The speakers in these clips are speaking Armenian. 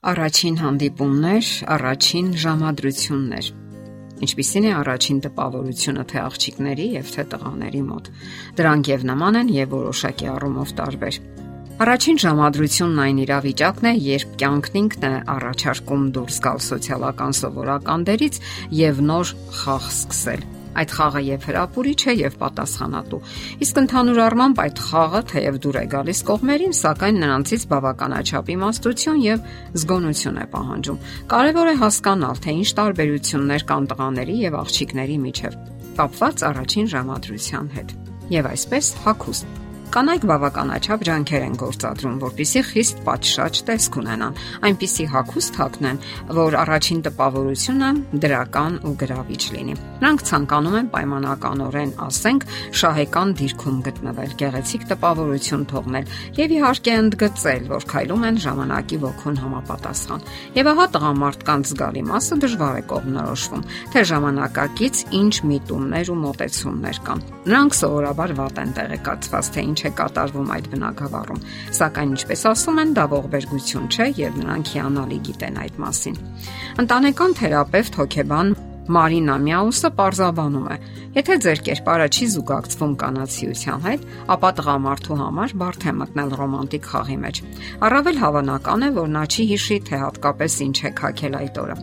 Առաջին հանդիպումներ, առաջին ժամադրություններ։ Ինչպիսին է առաջին տպավորությունը թե աղջիկների եւ թե տղաների մոտ։ Դրանք եւ նման են եւ որոշակի առումով տարբեր։ Առաջին ժամադրությունն այն իրավիճակն է, երբ կյանքն ինքն է առաջարկում դուրս գալ սոցիալական սովորական դերից եւ նոր խաղ սկսել Այդ խաղը եւ հրապուրիչ է եւ պատասխանատու։ Իսկ ընդհանուր առմամբ այդ խաղը թեև դուր է գալիս կողմերին, սակայն նրանցից բավականաչափ իմաստություն եւ զգոնություն է պահանջում։ Կարևոր է հասկանալ, թե ինչ տարբերություններ կան տղաների եւ աղջիկների միջև, կապված առաջին ժամադրության հետ։ Եվ այսպես հակուստ Կանայք բավականաչափ ջանքեր են գործադրում, որpիսի խիստ պատշաճ տեսք ունենան, այնպիսի հակուստ հագնեն, որ առաջին տպավորությունը դրական ու գրավիչ լինի։ Նրանք ցանկանում են պայմանականորեն, ասենք, շահեկան դիրքում գտնվել, գեղեցիկ տպավորություն թողնել եւ իհարկե ընդգծել, որ քայլում են ժամանակի ոգուն համապատասխան։ Եվ ահա տղամարդկանց զգալի մասը դժվար է կողմնորոշվում, թե ժամանակակից ինչ միտումներ ու մոտեցումներ կան։ Նրանք սովորաբար վատ են տեղեկացված, թե ինչ է կատարվում այդ բնակավարում։ Սակայն ինչպես ասում են, դա ողբերգություն չէ եւ նրանք հիանալի գիտեն այդ մասին։ Ընտանեկան թերապևտ հոգեբան Մարինա Միաուսը պարզաբանում է. Եթե ձեր կերպարը չի զուգակցվում կանացիության հետ, ապա տղամարդու համար բարդ է մտնել ռոմանտիկ խաղի մեջ։ Առավել հավանական է, որ նա չի հիշի, թե հատկապես ինչ է քակել այդ օրը։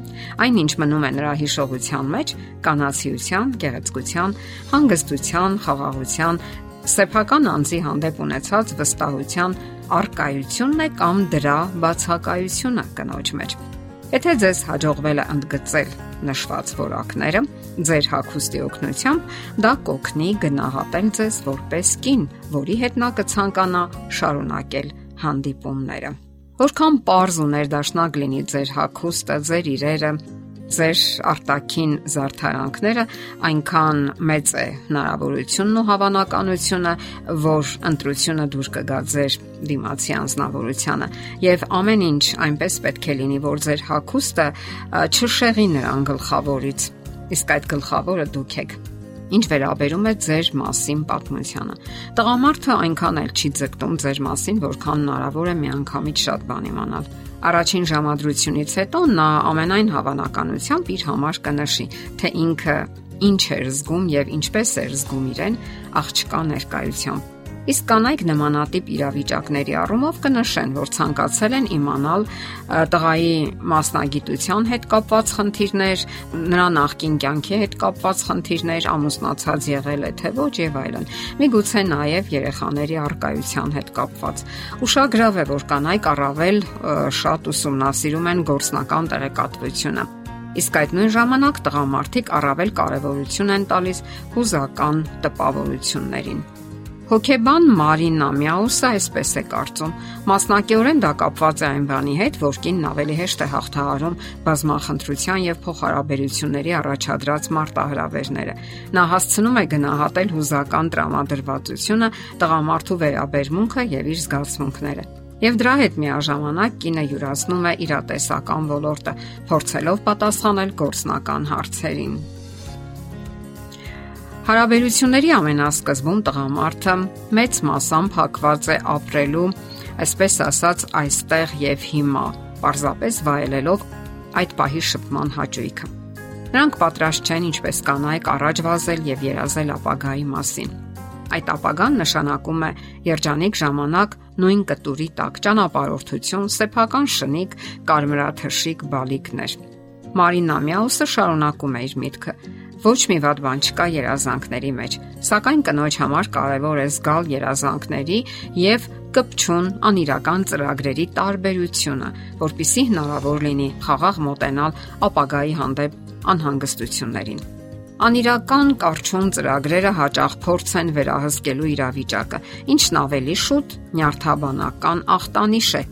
Այնինչ մնում է նրա հիշողության մեջ, կանացիության, գեղեցկության, հանգստության, խաղաղության, սեփական անձի հանդեպ ունեցած վստահության արկայությունն է կամ դրա բացակայությունը կնոջ մեջ։ Եթե ձեզ հաջողվել է ընդգծել նշված որակները, ձեր հագուստի օգնությամբ դա կօգնի գնահատել ձեզ որպես կին, որի հետ նա կցանկանա շարունակել հանդիպումները։ Որքան པարզ ու ներդաշնակ լինի ձեր հագուստը, ձեր իրերը, ձեր արտաքին զարթարանքները, այնքան մեծ է հնարավորությունն ու հավանականությունը, որ ընտրությունը դուր կգա ձեր դիմացի անznավորությանը եւ ամեն ինչ այնպես պետք է լինի, որ ձեր հակոստը չշեղի նրան գլխավորից։ Իսկ այդ գլխավորը դուք եք ինչ վերաբերում է ձեր մասին պատմությանը։ Տղամարդը այնքան էլ չի ձգտում ձեր մասին, որքան հնարավոր է միանգամից շատ բան իմանալ։ Առաջին ժամադրությունից հետո նա ամենայն հավանականությամբ իր համար կնշի, թե ինքը ինչ էր զգում եւ ինչպես էր զգում իրեն աղջկա ներկայությամբ Իսկ կանայք նմանատիպ իրավիճակների առումով կնշեն, որ ցանկացել են իմանալ տղայի մասնագիտության հետ կապված խնդիրներ, նրա նախկին կյանքի հետ կապված խնդիրներ, ամուսնացած եղել է թե ոչ եւ այլն։ Միգուցե նաեւ երեխաների առկայության հետ կապված։ Ուշագրավ է, որ կանայք առավել շատ ուսումնասիրում են գործնական տեղեկատվությունը իսկ այդ նույն ժամանակ տղամարդիկ առավել կարևորություն են տալիս հուզական տպավորություններին։ Հոկեբան Մարինա Միաուսը այսպես է կարծում. մասնակիորեն դա կապված է այն բանի հետ, որ կինն ավելի հեշտ է հաղթահարում բազմախնդրության եւ փոխհարաբերությունների առաջադրած մարտահրավերները։ Նա հասցնում է գնահատել հուզական տրամադրվածությունը, տղամարդու վերաբերմունքը եւ իր զգացմունքները։ Եվ դրա հետ միաժամանակ կինը յուրացնում է իրատեսական ոլորտը, փորձելով պատասխանել գործնական հարցերին։ Հարաբերությունների ամենասկզբում տղամարդը մեծ մասամբ հակված է ապրելու, այսպես ասած, այստեղ եւ հիմա, պարզապես վայելելով այդ պահի շփման հաճույքը։ Նրանք պատրաստ չեն ինչպես կանայք առաջ վազել եւ երազել ապագայի մասին։ Այդ ապագան նշանակում է երջանիկ ժամանակ նույն կտուրի տակ ճանապարհորդություն, սեփական շնիկ, կարմրաթշիկ բալիկներ։ Մարինա Միաուսը շարունակում է իր միտքը Ոչ մի վատ բան չկա երազանքների մեջ, սակայն կնոջ համար կարևոր է զգալ երազանքների եւ կպչուն անիրական ծրագրերի տարբերությունը, որpիսի հնարավոր լինի խաղաղ մոտենալ ապագայի հանդեպ անհանգստություններին։ Անիրական կարճուն ծրագրերը հաճախ փորձ են վերահսկելու իրավիճակը, ինչն ավելի շուտ նյարդաբանական ախտանիշ է,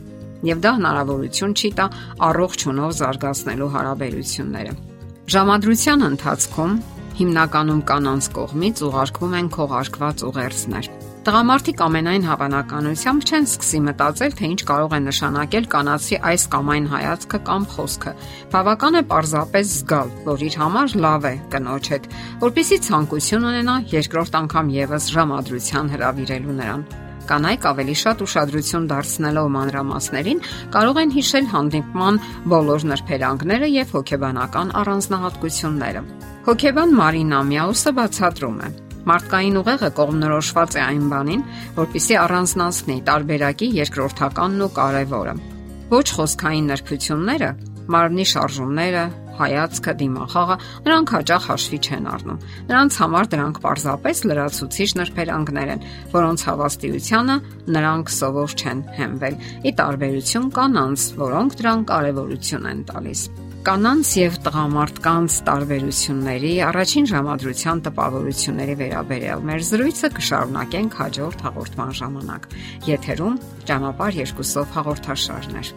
եւ դա հնարավորություն չի տա առողջ ունով զարգացնելու հարաբերությունները։ Ժամադրության ընթացքում հիմնականում կանանց կողմից ուղարկվում են քողարկված ուղերձներ։ Տղամարդիկ ամենայն հավանականությամբ չեն սկսի մտածել, թե ինչ կարող է նշանակել կանացի այս կամ այն հայացքը կամ խոսքը։ Բավական է պարզապես զգալ, որ իր համար լավ է կնոջ հետ, որpիսի ցանկություն ունենա երկրորդ անգամ եւս ժամադրության հրավիրելու նրան։ Կանայք ավելի շատ ուշադրություն դարձնելով մանրամասներին կարող են հիշել հանդիպման բոլոր նրբերանգները եւ հոգեբանական առանձնահատկությունները։ Հոգեբան Մարինա Միաուսը բացատրում է. Մարդկային ուղեղը կողմնորոշված է այն բանին, որpիսի առանձնացնի տարբերակի երկրորդականն ու կարևորը։ Ոչ խոսքային նրբությունները, մարմնի շարժումները, հայացքը, դիմախաղը նրանք հաճախ հաշվի չեն առնում։ Նրանց համար դրանք պարզապես լրացուցիչ նրբերանգներ են, որոնց հավաստիությանը նրանք սովոր չեն հենվել՝ ի տարբերություն կանանց, որոնք դրան կարևորություն են տալիս կանանց եւ տղամարդկանց տարբերությունների առաջին ժամադրության տպավորությունների վերաբերյալ մեր զրույցը կշարունակենք հաջորդ հաղորդման ժամանակ։ Եթերում ճանապարհ երկուսով հաղորդաշարներ։